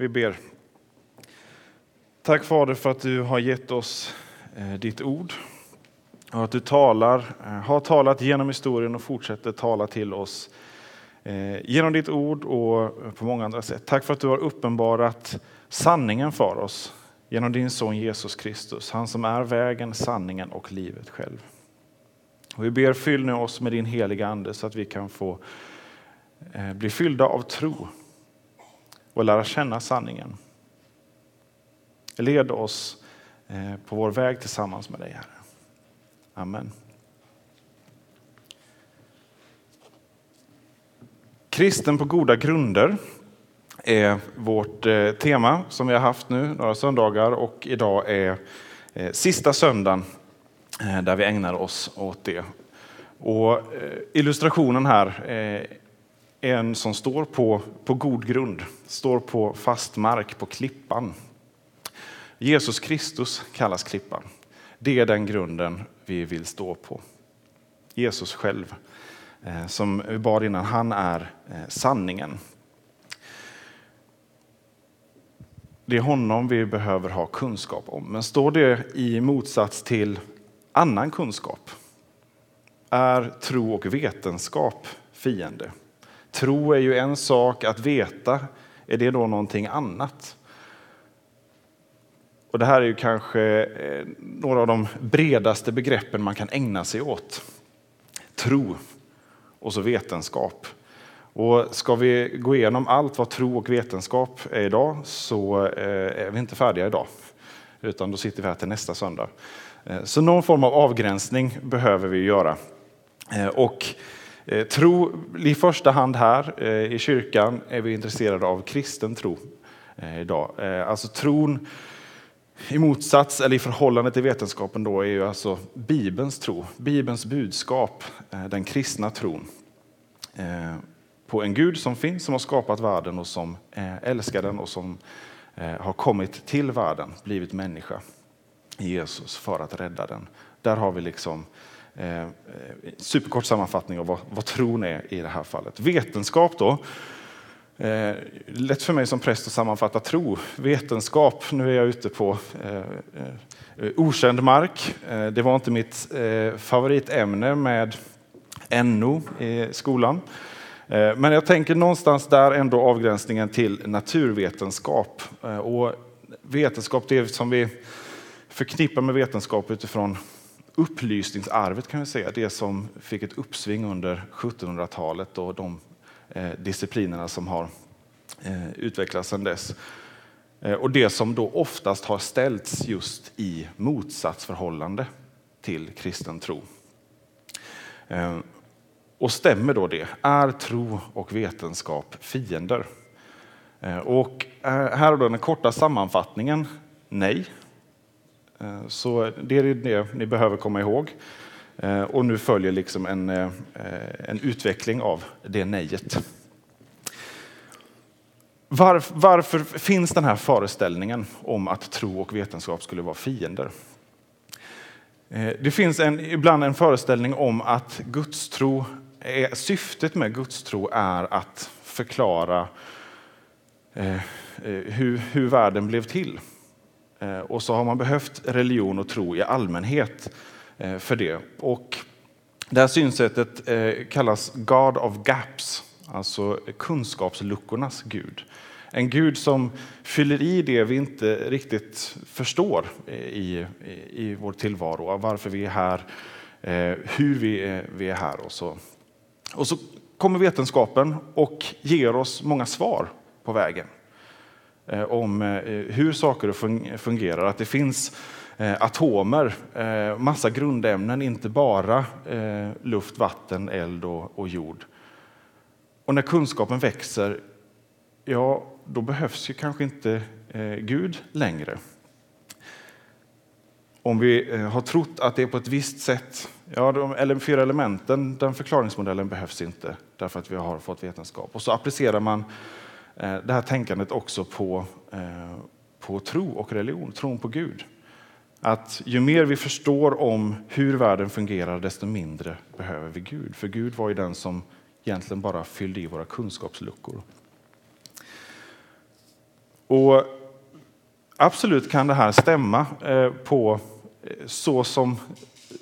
Vi ber. Tack Fader för att du har gett oss eh, ditt ord och att du talar, eh, har talat genom historien och fortsätter tala till oss eh, genom ditt ord och på många andra sätt. Tack för att du har uppenbarat sanningen för oss genom din son Jesus Kristus, han som är vägen, sanningen och livet själv. Och vi ber fyll nu oss med din heliga ande så att vi kan få bli fyllda av tro och lära känna sanningen. Led oss eh, på vår väg tillsammans med dig, Herre. Amen. Kristen på goda grunder är vårt eh, tema som vi har haft nu några söndagar och idag är eh, sista söndagen där vi ägnar oss åt det. Och illustrationen här en som står på, på god grund, står på fast mark, på klippan. Jesus Kristus kallas klippan. Det är den grunden vi vill stå på. Jesus själv, eh, som vi bad innan, han är eh, sanningen. Det är honom vi behöver ha kunskap om. Men står det i motsats till annan kunskap? Är tro och vetenskap fiende? Tro är ju en sak, att veta, är det då någonting annat? Och det här är ju kanske eh, några av de bredaste begreppen man kan ägna sig åt. Tro och så vetenskap. Och ska vi gå igenom allt vad tro och vetenskap är idag så eh, är vi inte färdiga idag. Utan då sitter vi här till nästa söndag. Eh, så någon form av avgränsning behöver vi göra. Och Eh, tro, i första hand här eh, i kyrkan är vi intresserade av kristen tro eh, idag. Alltså tron i motsats eller i förhållande till vetenskapen då är ju alltså Bibelns tro, Bibelns budskap, den kristna tron på en Gud som finns, som har skapat världen och som älskar den och som har kommit till världen, blivit människa i Jesus för att rädda den. Där har vi liksom Eh, eh, superkort sammanfattning av vad, vad tron är i det här fallet. Vetenskap då. Eh, lätt för mig som präst att sammanfatta tro. Vetenskap, nu är jag ute på eh, eh okänd mark. Eh, det var inte mitt eh, favoritämne med NO i skolan. Eh, men jag tänker någonstans där ändå avgränsningen till naturvetenskap. Eh, och vetenskap, det som vi förknippar med vetenskap utifrån upplysningsarvet kan vi säga, det som fick ett uppsving under 1700-talet och de eh, disciplinerna som har eh, utvecklats sedan dess. Eh, och det som då oftast har ställts just i motsatsförhållande till kristen tro. Eh, och stämmer då det? Är tro och vetenskap fiender? Eh, och eh, här är då den korta sammanfattningen. Nej, Eh, så det är det ni behöver komma ihåg. Eh, och nu följer liksom en, eh, en utveckling av det nejet. Varför, varför finns den här föreställningen om att tro och vetenskap skulle vara fiender? Det finns en, ibland en föreställning om att gudstro är, syftet med gudstro är att förklara eh, hur, hur världen blev till. Eh, och så har man behövt religion och tro i allmänhet eh, för det. Och det här synsättet eh, kallas God of Gaps, alltså kunskapsluckornas Gud. En Gud som fyller i det vi inte riktigt förstår i, i, vår tillvaro, varför vi är här, hur vi är, vi är här och så. Och så kommer vetenskapen och ger oss många svar på vägen. Eh, om eh, hur saker fungerar. Att det finns eh, atomer, massa grundämnen, inte bara luft, vatten, eld och jord. Och när kunskapen växer, ja, då behövs ju kanske inte Gud längre. Om vi har trott att det är på ett visst sätt, ja, de fyra elementen, den förklaringsmodellen behövs inte därför att vi har fått vetenskap. Och så applicerar man Eh, det här tänkandet också på, eh, på tro och religion, tron på Gud. Att ju mer vi förstår om hur världen fungerar, desto mindre behöver vi Gud. För Gud var ju den som egentligen bara fyllde i våra kunskapsluckor. Och absolut kan det här stämma eh, på så som,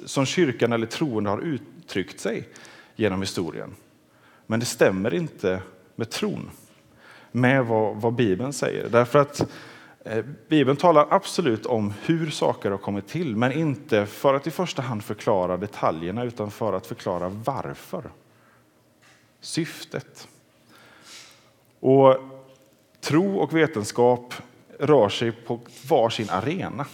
som kyrkan eller troende har uttryckt sig genom historien. Men det stämmer inte med tron, med vad, vad Bibeln säger. Därför att eh, Bibeln talar absolut om hur saker har kommit till, men inte för att i första hand förklara detaljerna, utan för att förklara varför. Syftet. Och tro och vetenskap rör sig på varsin arena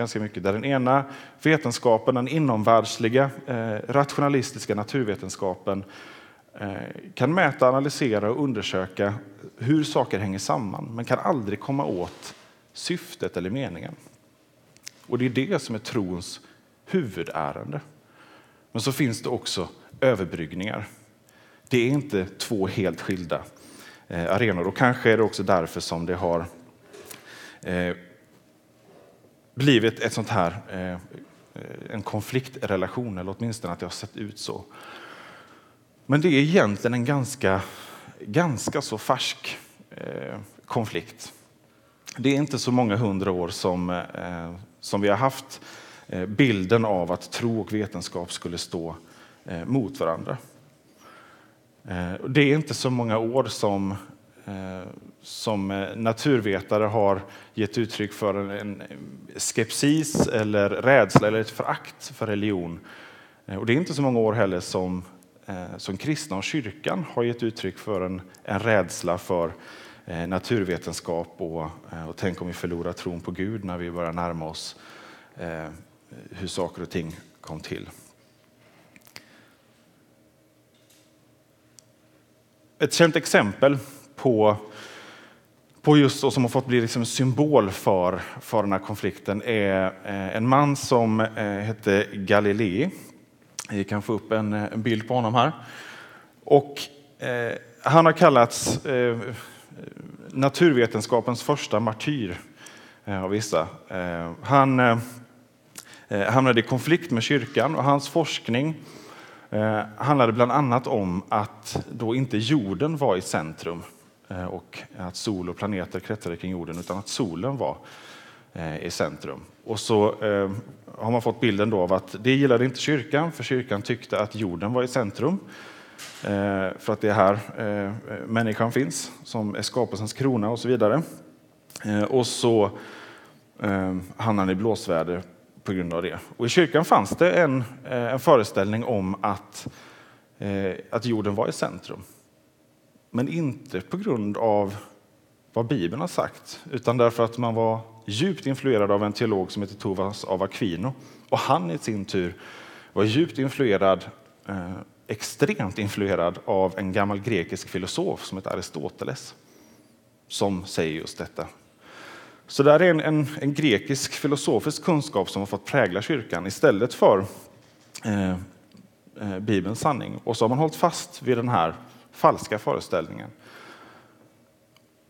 ganska mycket. Där den ena vetenskapen, den inomvärldsliga, eh, rationalistiska naturvetenskapen Eh, kan mäta, analysera och undersöka hur saker hänger samman, men kan aldrig komma åt syftet eller meningen. Och det är det som är trons huvudärende. Men så finns det också överbryggningar. Det är inte två helt skilda eh, arenor och kanske är det också därför som det har eh, blivit ett sånt här, en konfliktrelation, eller åtminstone att det har sett ut så. Men det är egentligen en ganska, ganska så färsk eh, konflikt. Det är inte så många hundra år som, eh, som vi har haft eh, bilden av att tro och vetenskap skulle stå eh, mot varandra. Eh, det är inte så många år som som naturvetare har gett uttryck för en skepsis eller rädsla eller ett förakt för religion. Och det är inte så många år heller som, Eh, som kristna och kyrkan har gett uttryck för en, en rädsla för eh, naturvetenskap och, eh, och tänk om vi förlorar tron på Gud när vi börjar närma oss hur saker och ting kom till. Ett känt exempel på, på just och som har fått bli liksom symbol för, för den här konflikten är en man som hette Galilei. Vi kan få upp en, en bild på honom här. Och, eh, han har kallats eh, naturvetenskapens första martyr eh, av vissa. Eh, han eh, eh hamnade i konflikt med kyrkan och hans forskning eh, handlade bland annat om att då inte jorden var i centrum eh, och att sol och planeter kretsade kring jorden, utan att solen var i centrum. Och så eh, har man fått bilden då av att det gillade inte kyrkan, för kyrkan tyckte att jorden var i centrum. Eh, för att det är här eh, människan finns, som är skapelsens krona och så vidare. Eh, och så hamnade han i blåsväder på grund av det. Och I kyrkan fanns det en, en föreställning om att, att jorden var i centrum men inte på grund av vad Bibeln har sagt, utan därför att man var djupt influerad av en teolog som heter Tovas av Aquino. Och han i sin tur var djupt influerad, eh, extremt influerad av en gammal grekisk filosof som heter Aristoteles, som säger just detta. Så det är en, en, en, grekisk filosofisk kunskap som har fått prägla kyrkan istället för eh, eh, Bibelns sanning. Och så har man hållit fast vid den här falska föreställningen.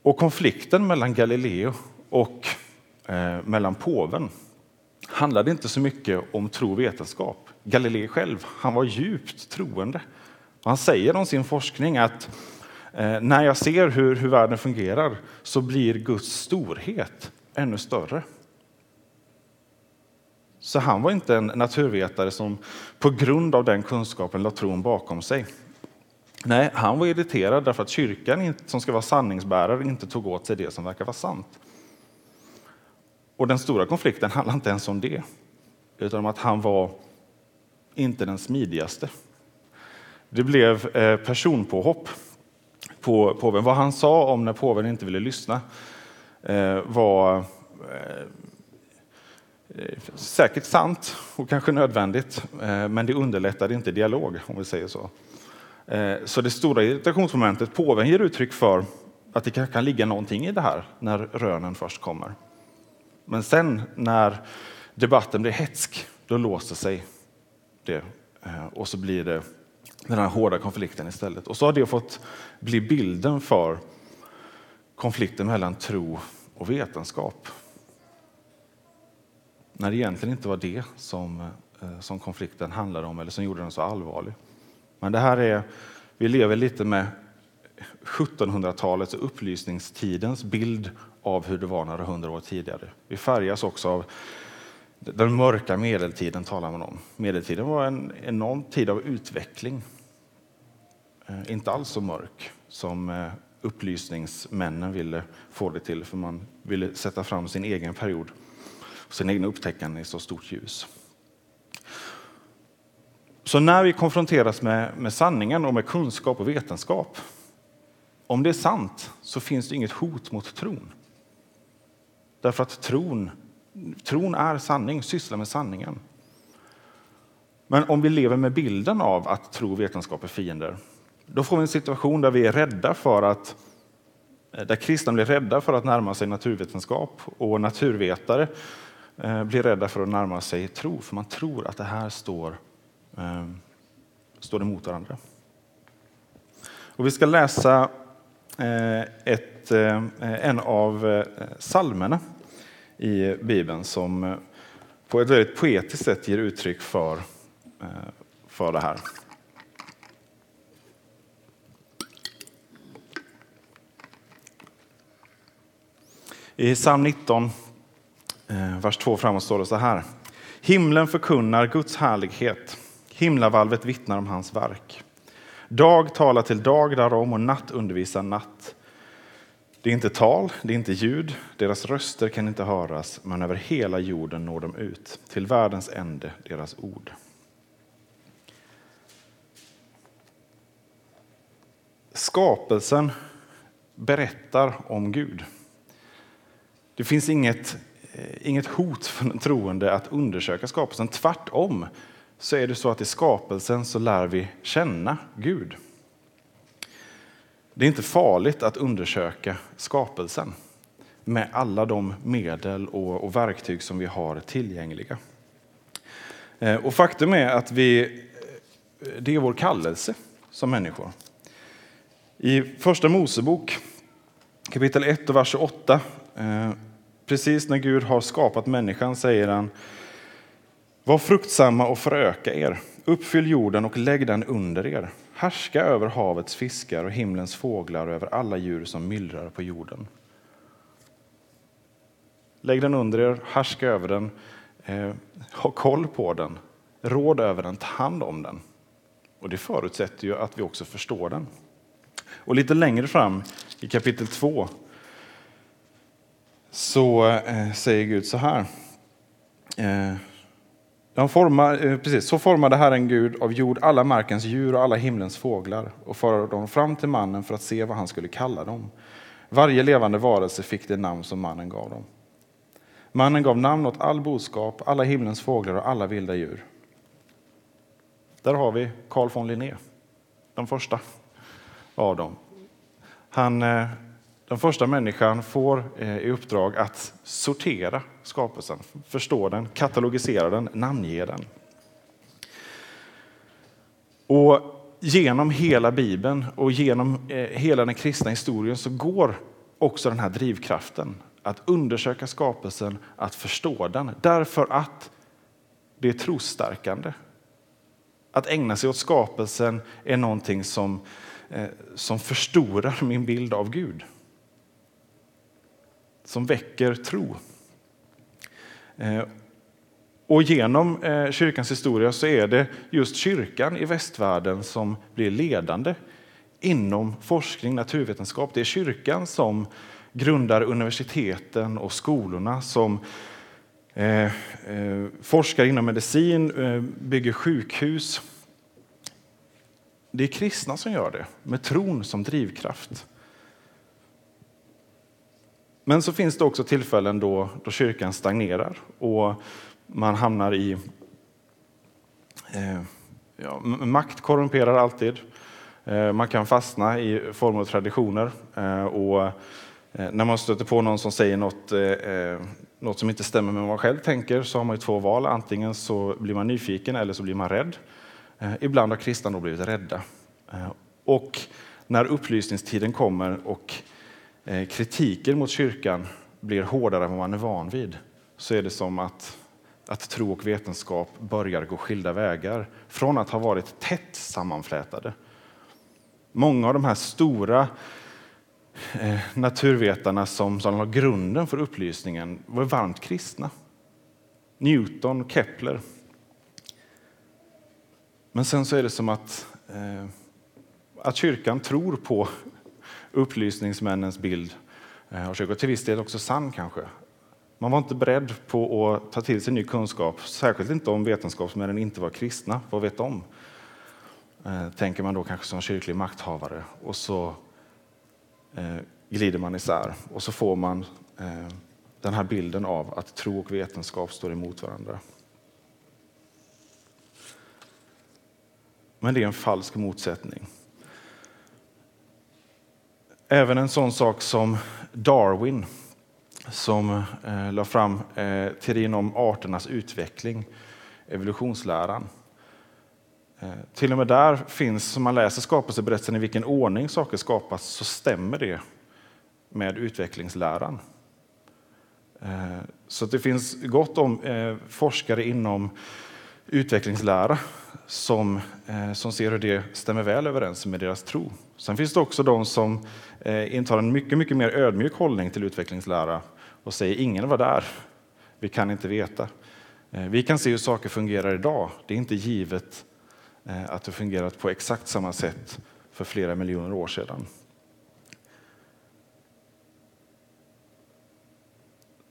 Och konflikten mellan Galileo och eh, mellan påven handlade inte så mycket om tro och vetenskap. Galilei själv han var djupt troende. han säger om sin forskning att eh, när jag ser hur, hur världen fungerar så blir Guds storhet ännu större. Så han var inte en naturvetare som på grund av den kunskapen la tron bakom sig. Nej, han var irriterad därför att kyrkan som ska vara sanningsbärare inte tog åt sig det som verkar vara sant. Och den stora konflikten handlar inte ens om det, utan om att han var inte den smidigaste. Det blev eh, personpåhopp på påven. Vad han sa om när påven inte ville lyssna eh, var eh, säkert sant och kanske nödvändigt, men det underlättade inte dialog, om vi säger så. Eh, så det stora irritationsmomentet, påven ger uttryck för att det kan ligga någonting i det här när rönen först kommer. Men sen när debatten blir hetsk, då låser sig det eh, och så blir det den här hårda konflikten istället. Och så har det fått bli bilden för konflikten mellan tro och vetenskap. När det egentligen inte var det som, eh, som konflikten handlade om eller som gjorde den så allvarlig. Men det här är, vi lever lite med 1700-talets och upplysningstidens bild av hur det var några hundra år tidigare. Vi färgas också av den mörka medeltiden talar man om. Medeltiden var en enorm tid av utveckling. Eh, inte alls så mörk som eh, upplysningsmännen ville få det till, för man ville sätta fram sin egen period, sin egna upptäckande i så stort ljus. Så när vi konfronteras med, med sanningen och med kunskap och vetenskap, om det är sant så finns det inget hot mot tron. Därför att tron, tron är sanning, sysslar med sanningen. Men om vi lever med bilden av att tro och vetenskap är fiender, då får vi en situation där vi är rädda för att eh, där kristna blir rädda för att närma sig naturvetenskap och naturvetare eh, blir rädda för att närma sig tro, för man tror att det här står, Ehm, står emot varandra. Och vi ska läsa eh, ett, eh, en av eh, salmerna i Bibeln som eh, på ett väldigt poetiskt sätt ger uttryck för, för det här. I psalm 19, vers 2 framåt står det så här. Himlen förkunnar Guds härlighet. Himlavalvet vittnar om hans verk. Dag talar till dag därom och natt undervisar natt. Det är inte tal, det är inte ljud, deras röster kan inte höras, men över hela jorden når de ut, till världens ände deras ord. Skapelsen berättar om Gud. Det finns inget, eh, inget hot för den troende att undersöka skapelsen. Tvärtom så är det så att i skapelsen så lär vi känna Gud. Det är inte farligt att undersöka skapelsen med alla de medel och, verktyg som vi har tillgängliga. Eh, och faktum är att vi, eh, det är vår kallelse som människor. I Första Mosebok kapitel 1 och vers 8 eh, Precis när Gud har skapat människan säger han var fruktsamma och föröka er, uppfyll jorden och lägg den under er. Härska över havets fiskar och himlens fåglar och över alla djur som myllrar på jorden. Lägg den under er, härska över den, eh, ha koll på den, råd över den, ta hand om den. Och det förutsätter ju att vi också förstår den. Och lite längre fram i kapitel 2 så eh, säger Gud så här. Eh, formar, eh, precis, så formade Herren Gud av jord alla markens djur och alla himlens fåglar och förde dem fram till mannen för att se vad han skulle kalla dem. Varje levande varelse fick det namn som mannen gav dem. Mannen gav namn åt all boskap, alla himlens fåglar och alla vilda djur. Där har vi Carl von Linné, den första av dem. Han eh, den första människan får eh, i uppdrag att sortera skapelsen, förstå den, katalogisera den, namnge den. Och genom hela Bibeln och genom eh, hela den kristna historien så går också den här drivkraften att undersöka skapelsen, att förstå den, därför att det är trosstärkande. Att ägna sig åt skapelsen är någonting som, eh, som förstorar min bild av Gud som väcker tro. Eh, och genom eh, kyrkans historia så är det just kyrkan i västvärlden som blir ledande inom forskning, naturvetenskap. Det är kyrkan som grundar universiteten och skolorna, som eh, eh forskar inom medicin, bygger sjukhus. Det är kristna som gör det, med tron som drivkraft. Men så finns det också tillfällen då, då kyrkan stagnerar och man hamnar i... Eh, ja, makt korrumperar alltid. Eh, man kan fastna i former och traditioner. Eh, och eh, när man stöter på någon som säger något, eh, eh något som inte stämmer med vad man själv tänker så har man två val. Antingen så blir man nyfiken eller så blir man rädd. Eh, ibland har kristna då blivit rädda. Eh, och när upplysningstiden kommer och Eh, kritiken mot kyrkan blir hårdare än vad man är van vid så är det som att, att tro och vetenskap börjar gå skilda vägar. Från att ha varit tätt sammanflätade Många av de här stora eh, naturvetarna som, som la grunden för upplysningen var varmt kristna. Newton, Kepler. Men sen så är det som att, eh, att kyrkan tror på upplysningsmännens bild eh, av kyrkan. Till viss del också sann kanske. Man var inte beredd på att ta till sig ny kunskap, särskilt inte om vetenskapsmännen inte var kristna. Vad vet de? Eh, tänker man då kanske som kyrklig makthavare. Och så eh, glider man isär och så får man den här bilden av att tro och vetenskap står emot varandra. Men det är en falsk motsättning. Även en sån sak som Darwin som eh, la fram eh, teorin om arternas utveckling, evolutionsläran. Eh, till och med där finns, som man läser skapelseberättelsen, i vilken ordning saker skapas, så stämmer det med utvecklingsläran. Eh, så det finns gott om eh, forskare inom utvecklingslära som, eh, som ser hur det stämmer väl överens med deras tro. Sen finns det också de som eh, intar en mycket, mycket mer ödmjuk hållning till utvecklingslära och säger ingen var där, vi kan inte veta. Eh, vi kan se hur saker fungerar idag. Det är inte givet eh, att det fungerat på exakt samma sätt för flera miljoner år sedan.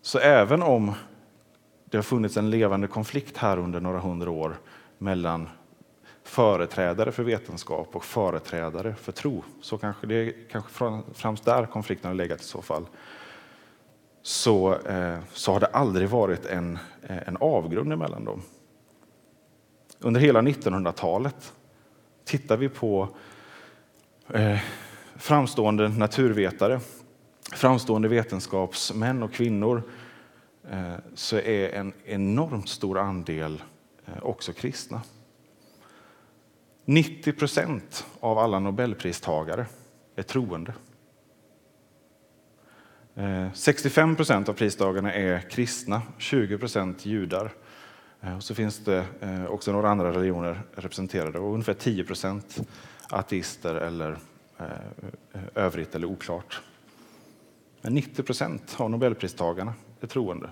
Så även om det har funnits en levande konflikt här under några hundra år mellan företrädare för vetenskap och företrädare för tro, så kanske det är kanske främst där konflikten har legat i så fall, så, eh, så har det aldrig varit en, eh, en avgrund emellan dem. Under hela 1900-talet tittar vi på eh, framstående naturvetare framstående vetenskapsmän och kvinnor eh, så är en enormt stor andel eh, också kristna. 90 procent av alla nobelpristagare är troende. Eh, 65 procent av pristagarna är kristna, 20 procent judar. Eh, och så finns det eh, också några andra religioner representerade och ungefär 10 procent ateister eller övrigt eller oklart. Men 90 procent av nobelpristagarna är troende.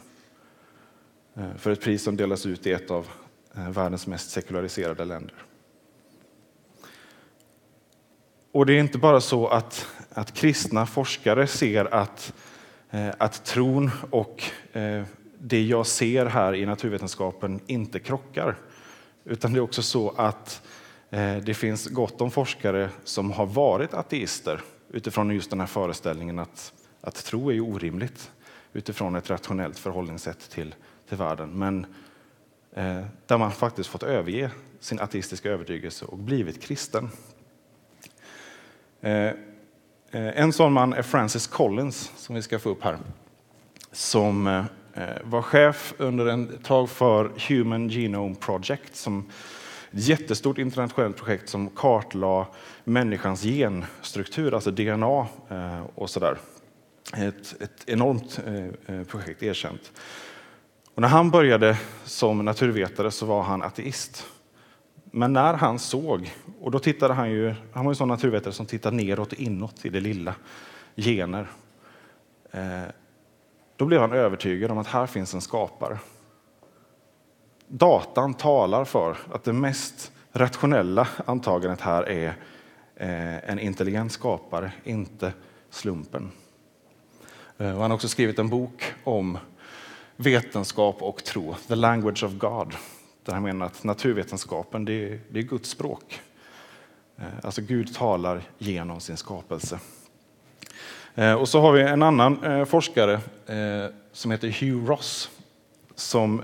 För ett pris som delas ut i ett av världens mest sekulariserade länder. Och det är inte bara så att, att kristna forskare ser att, eh, att tron och eh, det jag ser här i naturvetenskapen inte krockar. Utan det är också så att eh, det finns gott om forskare som har varit ateister utifrån just den här föreställningen att att tro är orimligt utifrån ett rationellt förhållningssätt till, till världen. Men eh, där man faktiskt fått överge sin ateistiska övertygelse och blivit kristen. Eh, eh, en sån man är Francis Collins, som vi ska få upp här. Som eh, var chef under en tag för Human Genome Project, som ett jättestort internationellt projekt som kartlade människans genstruktur, alltså DNA och sådär ett, ett enormt projekt, erkänt. Och när han började som naturvetare så var han ateist. Men när han såg, och då tittade han ju, han var en sån naturvetare som tittar neråt och inåt i det lilla, gener. Eh, då blev han övertygad om att här finns en skapare. Datan talar för att det mest rationella antagandet här är eh, en intelligent skapare, inte slumpen. Eh, och han har också skrivit en bok om vetenskap och tro, The Language of God. Där han menar att naturvetenskapen det är, det är Guds språk. Eh, alltså Gud talar genom sin skapelse. Eh, och så har vi en annan eh, forskare som heter Hugh Ross som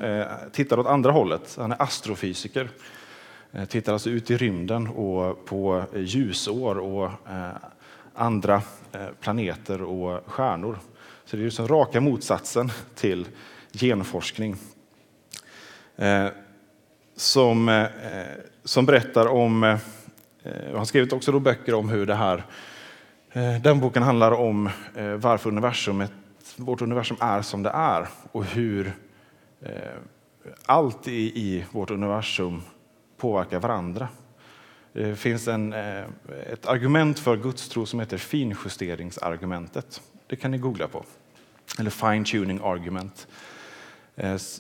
tittar åt andra hållet. Han är astrofysiker. Tittar alltså ut i rymden och på ljusår och andra planeter och stjärnor. Så det är liksom raka motsatsen till genforskning. Som, eh, eh, som berättar om, eh, och han har skrivit också då böcker om hur det här, den boken handlar om varför universumet, vårt universum är som det är och hur allt i, i vårt universum påverkar varandra. Det finns en, ett argument för gudstro som heter finjusteringsargumentet. Det kan ni googla på. Eller fine tuning argument.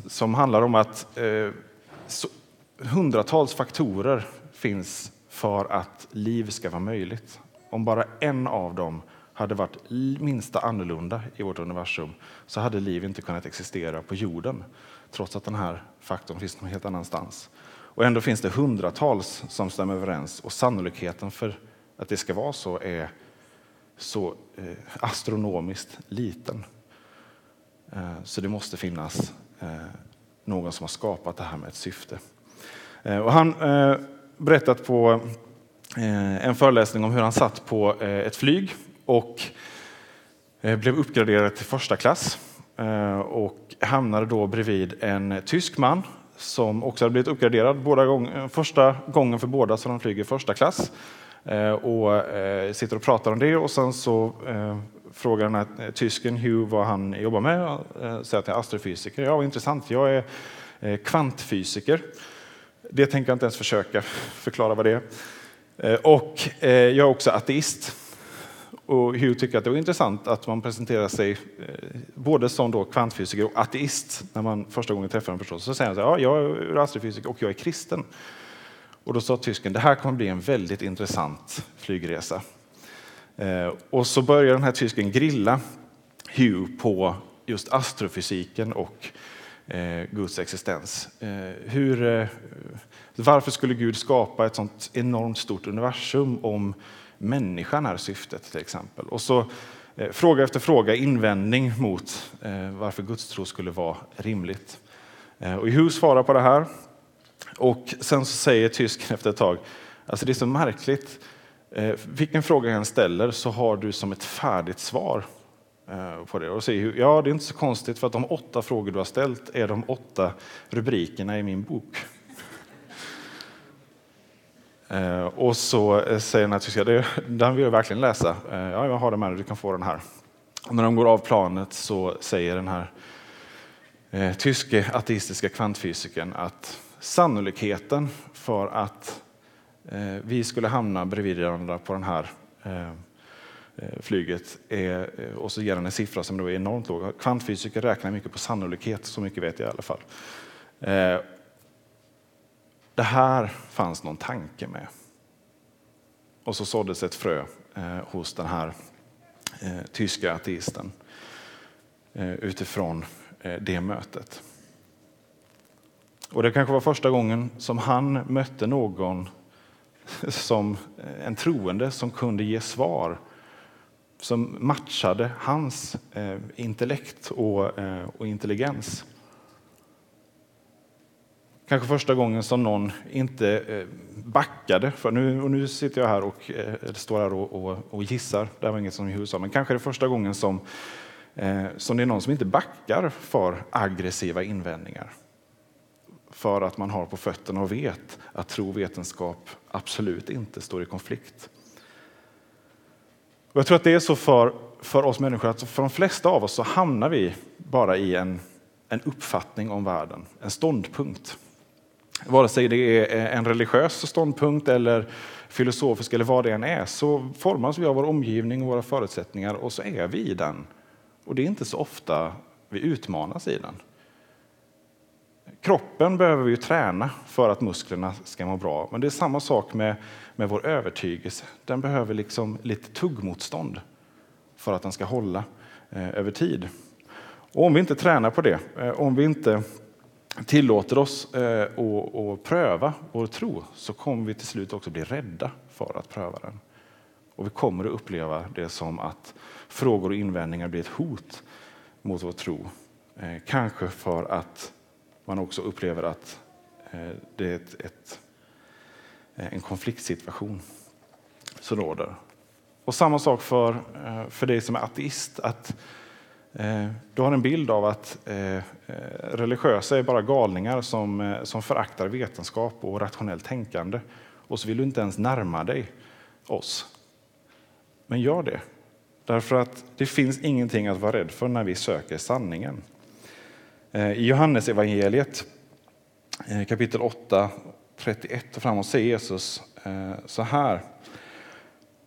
Som handlar om att hundratals faktorer finns för att liv ska vara möjligt. Om bara en av dem hade varit minsta annorlunda i vårt universum så hade liv inte kunnat existera på jorden trots att den här faktorn finns någon helt annanstans. Och ändå finns det hundratals som stämmer överens och sannolikheten för att det ska vara så är så eh, astronomiskt liten. Eh, så det måste finnas eh, någon som har skapat det här med ett syfte. Eh, och han eh, berättat på eh, en föreläsning om hur han satt på ett flyg och blev uppgraderad till första klass och hamnade då bredvid en tysk man som också hade blivit uppgraderad båda gång, första gången för båda så de flyger första klass. Och sitter och pratar om det och sen så frågar den här tysken Hugh vad han jobbar med. och Säger att jag är astrofysiker. Ja, vad intressant. Jag är kvantfysiker. Det tänker jag inte ens försöka förklara vad det är. Eh, och eh, jag är också ateist. Och Hugh tycker att det var intressant att man presenterar sig eh, både som då kvantfysiker och ateist när man första gången träffar en person. Så säger han så här, ja, jag är astrofysiker och jag är kristen. Och då sa tysken, det här kommer bli en väldigt intressant flygresa. Och så börjar den här tysken grilla Hugh på just astrofysiken och Eh, Guds existens. Eh, hur, eh, varför skulle Gud skapa ett sånt enormt stort universum om människan är syftet till exempel. Och så fråga efter fråga invändning mot varför gudstro skulle vara rimligt. Och Hugh svarar på det här och sen så säger tysken efter ett tag, alltså det är så märkligt, vilken fråga jag än ställer så har du som ett färdigt svar Eh, på det. Och säger, ja, det är inte så konstigt för att de åtta frågor du har ställt är de åtta rubrikerna i min bok. Eh, och så säger den här tyska, den vill jag verkligen läsa. Eh, ja, jag har den med dig, du kan få den här. Och när de går av planet så säger den här eh, tyske ateistiska kvantfysikern att sannolikheten för att eh, vi skulle hamna bredvid varandra på den här eh, Eh, flyget är, eh, och så ger han en siffra som då är enormt låg. Kvantfysiker räknar mycket på sannolikhet, så mycket vet jag i alla fall. Eh, det här fanns någon tanke med. Och så såddes ett frö hos den här tyska ateisten utifrån det mötet. Och det kanske var första gången som han mötte någon som en troende som kunde ge svar som matchade hans eh, intellekt och, eh, och intelligens. Kanske första gången som någon inte eh, backade. För nu, och nu sitter jag här och eh, står här och, och, och, gissar. Det var inget som Hugh sa, men kanske är det första gången som, eh, som det är någon som inte backar för aggressiva invändningar. För att man har på fötterna och vet att tro och vetenskap absolut inte står i konflikt. Och jag tror att det är så för, för oss människor att för de flesta av oss så hamnar vi bara i en, en uppfattning om världen, en ståndpunkt. Vare sig det är en religiös ståndpunkt eller filosofisk eller vad det än är, så formas vi av vår omgivning och våra förutsättningar och så är vi i den. Och det är inte så ofta vi utmanas i den. Kroppen behöver vi träna för att musklerna ska må bra, men det är samma sak med, med vår övertygelse. Den behöver liksom lite tuggmotstånd för att den ska hålla eh, över tid. Och om vi inte tränar på det, eh, om vi inte tillåter oss eh, att pröva vår tro så kommer vi till slut också bli rädda för att pröva den. Och vi kommer att uppleva det som att frågor och invändningar blir ett hot mot vår tro. Eh, kanske för att man också upplever att eh, det är ett, ett, eh, en konfliktsituation som råder. Och samma sak för, eh, för dig som är ateist. att du har en bild av att religiösa är bara galningar som, som föraktar vetenskap och rationellt tänkande. Och så vill du inte ens närma dig oss. Men gör det. Därför att det finns ingenting att vara rädd för när vi söker sanningen. Eh, I Johannes evangeliet eh, kapitel 8, 31 och framåt säger Jesus eh, så här.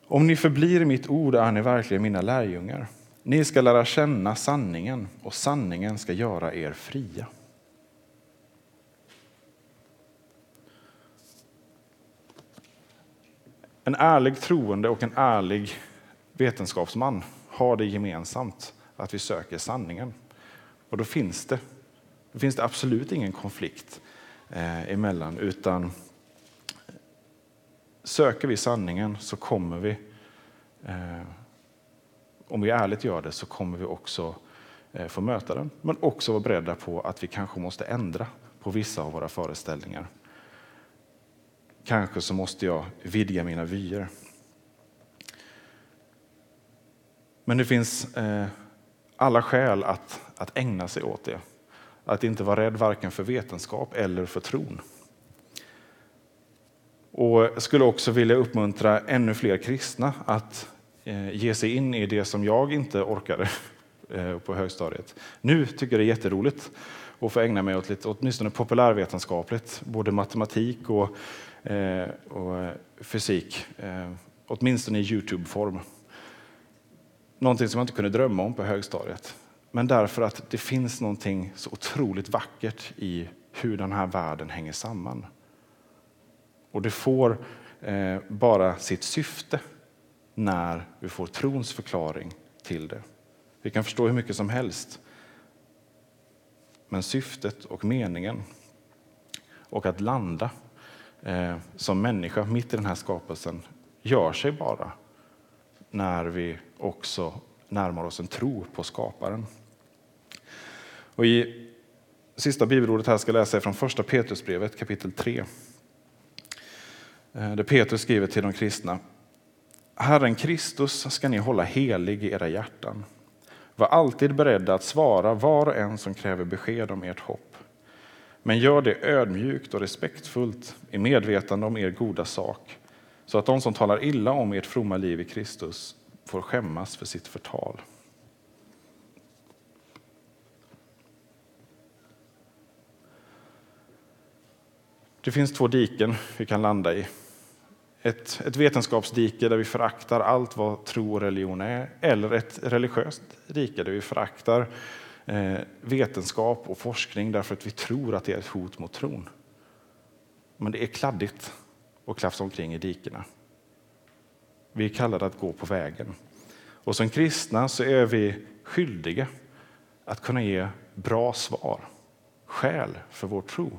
Om ni förblir i mitt ord är ni verkligen mina lärjungar. Ni ska lära känna sanningen och sanningen ska göra er fria. En ärlig troende och en ärlig vetenskapsman har det gemensamt att vi söker sanningen. Och då finns det, då finns det absolut ingen konflikt eh, emellan, utan söker vi sanningen så kommer vi, eh, om vi ärligt gör det, så kommer vi också eh, få möta den, men också vara beredda på att vi kanske måste ändra på vissa av våra föreställningar. Kanske så måste jag vidga mina vyer. Men det finns eh, alla skäl att, att ägna sig åt det. Att inte vara rädd varken för vetenskap eller för tron. Och jag skulle också vilja uppmuntra ännu fler kristna att eh, ge sig in i det som jag inte orkade eh, på högstadiet. Nu tycker jag det är jätteroligt att få ägna mig åt lite, åtminstone populärvetenskapligt, både matematik och, eh, och fysik, åtminstone i Youtube-form. Någonting som jag inte kunde drömma om på högstadiet. Men därför att det finns någonting så otroligt vackert i hur den här världen hänger samman. Och det får eh, bara sitt syfte när vi får trons förklaring till det. Vi kan förstå hur mycket som helst. Men syftet och meningen och att landa eh, som människa mitt i den här skapelsen gör sig bara när vi också närmar oss en tro på skaparen. Och I sista bibelordet här ska jag läsa från första Petrusbrevet kapitel 3. Eh, där Petrus skriver till de kristna. Herren Kristus ska ni hålla helig i era hjärtan. Var alltid beredda att svara var och en som kräver besked om ert hopp. Men gör det ödmjukt och respektfullt i medvetande om er goda sak så att de som talar illa om ert fromma liv i Kristus får skämmas för sitt förtal. Det finns två diken vi kan landa i. Ett, ett vetenskapsdike där vi föraktar allt vad tro och religion är, eller ett religiöst dike där vi föraktar eh, vetenskap och forskning därför att vi tror att det är ett hot mot tron. Men det är kladdigt att klafsa omkring i dikena. Vi är kallade att gå på vägen. Och som kristna så är vi skyldiga att kunna ge bra svar, skäl för vår tro.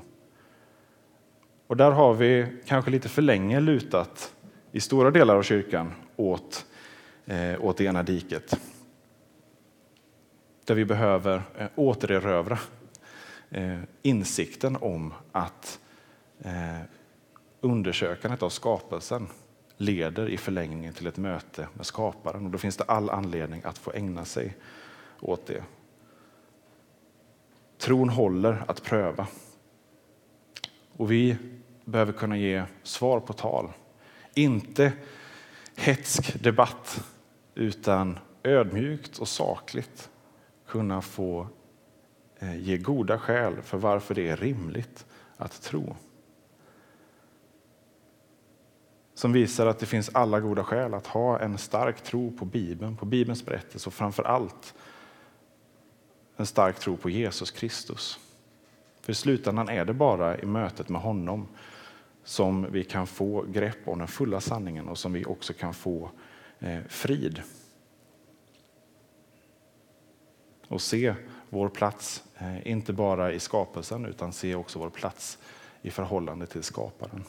Och där har vi kanske lite för länge lutat i stora delar av kyrkan åt, eh, åt det ena diket. Där vi behöver eh, återerövra eh, insikten om att eh, undersökandet av skapelsen leder i förlängningen till ett möte med skaparen. Och då finns det all anledning att få ägna sig åt det. Tron håller att pröva. Och vi behöver kunna ge svar på tal. Inte hetsk debatt, utan ödmjukt och sakligt kunna få eh, ge goda skäl för varför det är rimligt att tro. Som visar att det finns alla goda skäl att ha en stark tro på Bibeln, på Bibelns berättelse och framför allt en stark tro på Jesus Kristus. För i slutändan är det bara i mötet med honom som vi kan få grepp om den fulla sanningen och som vi också kan få eh, frid. Och se vår plats, eh, inte bara i skapelsen utan se också vår plats i förhållande till skaparen.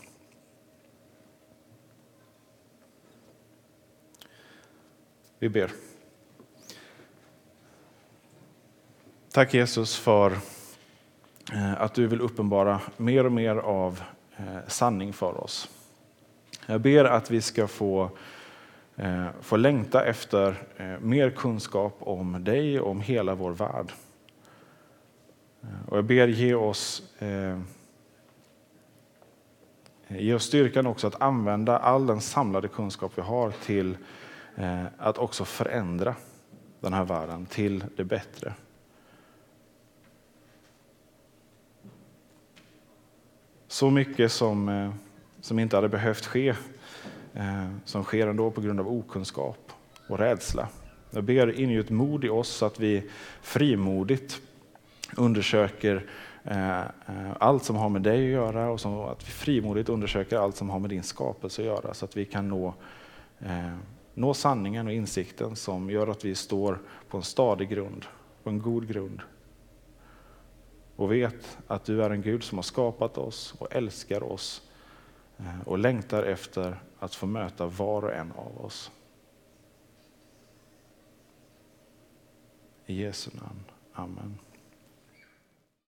Vi ber. Tack Jesus för Eh, att du vill uppenbara mer och mer av eh, sanning för oss. Jag ber att vi ska få, eh, få längta efter mer kunskap om dig och om hela vår värld. Och jag ber ge oss, ge oss styrkan också att använda all den samlade kunskap vi har till att också förändra den här världen till det bättre. Så mycket som, eh, som inte hade behövt ske, eh, som sker ändå på grund av okunskap och rädsla. Jag ber ingjut mod i oss så att vi frimodigt undersöker eh, allt som har med dig att göra och att vi frimodigt undersöker allt som har med din skapelse att göra så att vi kan nå, nå sanningen och insikten som gör att vi står på en stadig grund, på en god grund och vet att du är en Gud som har skapat oss och älskar oss eh, och längtar efter att få möta var och en av oss. I Jesu namn. Amen.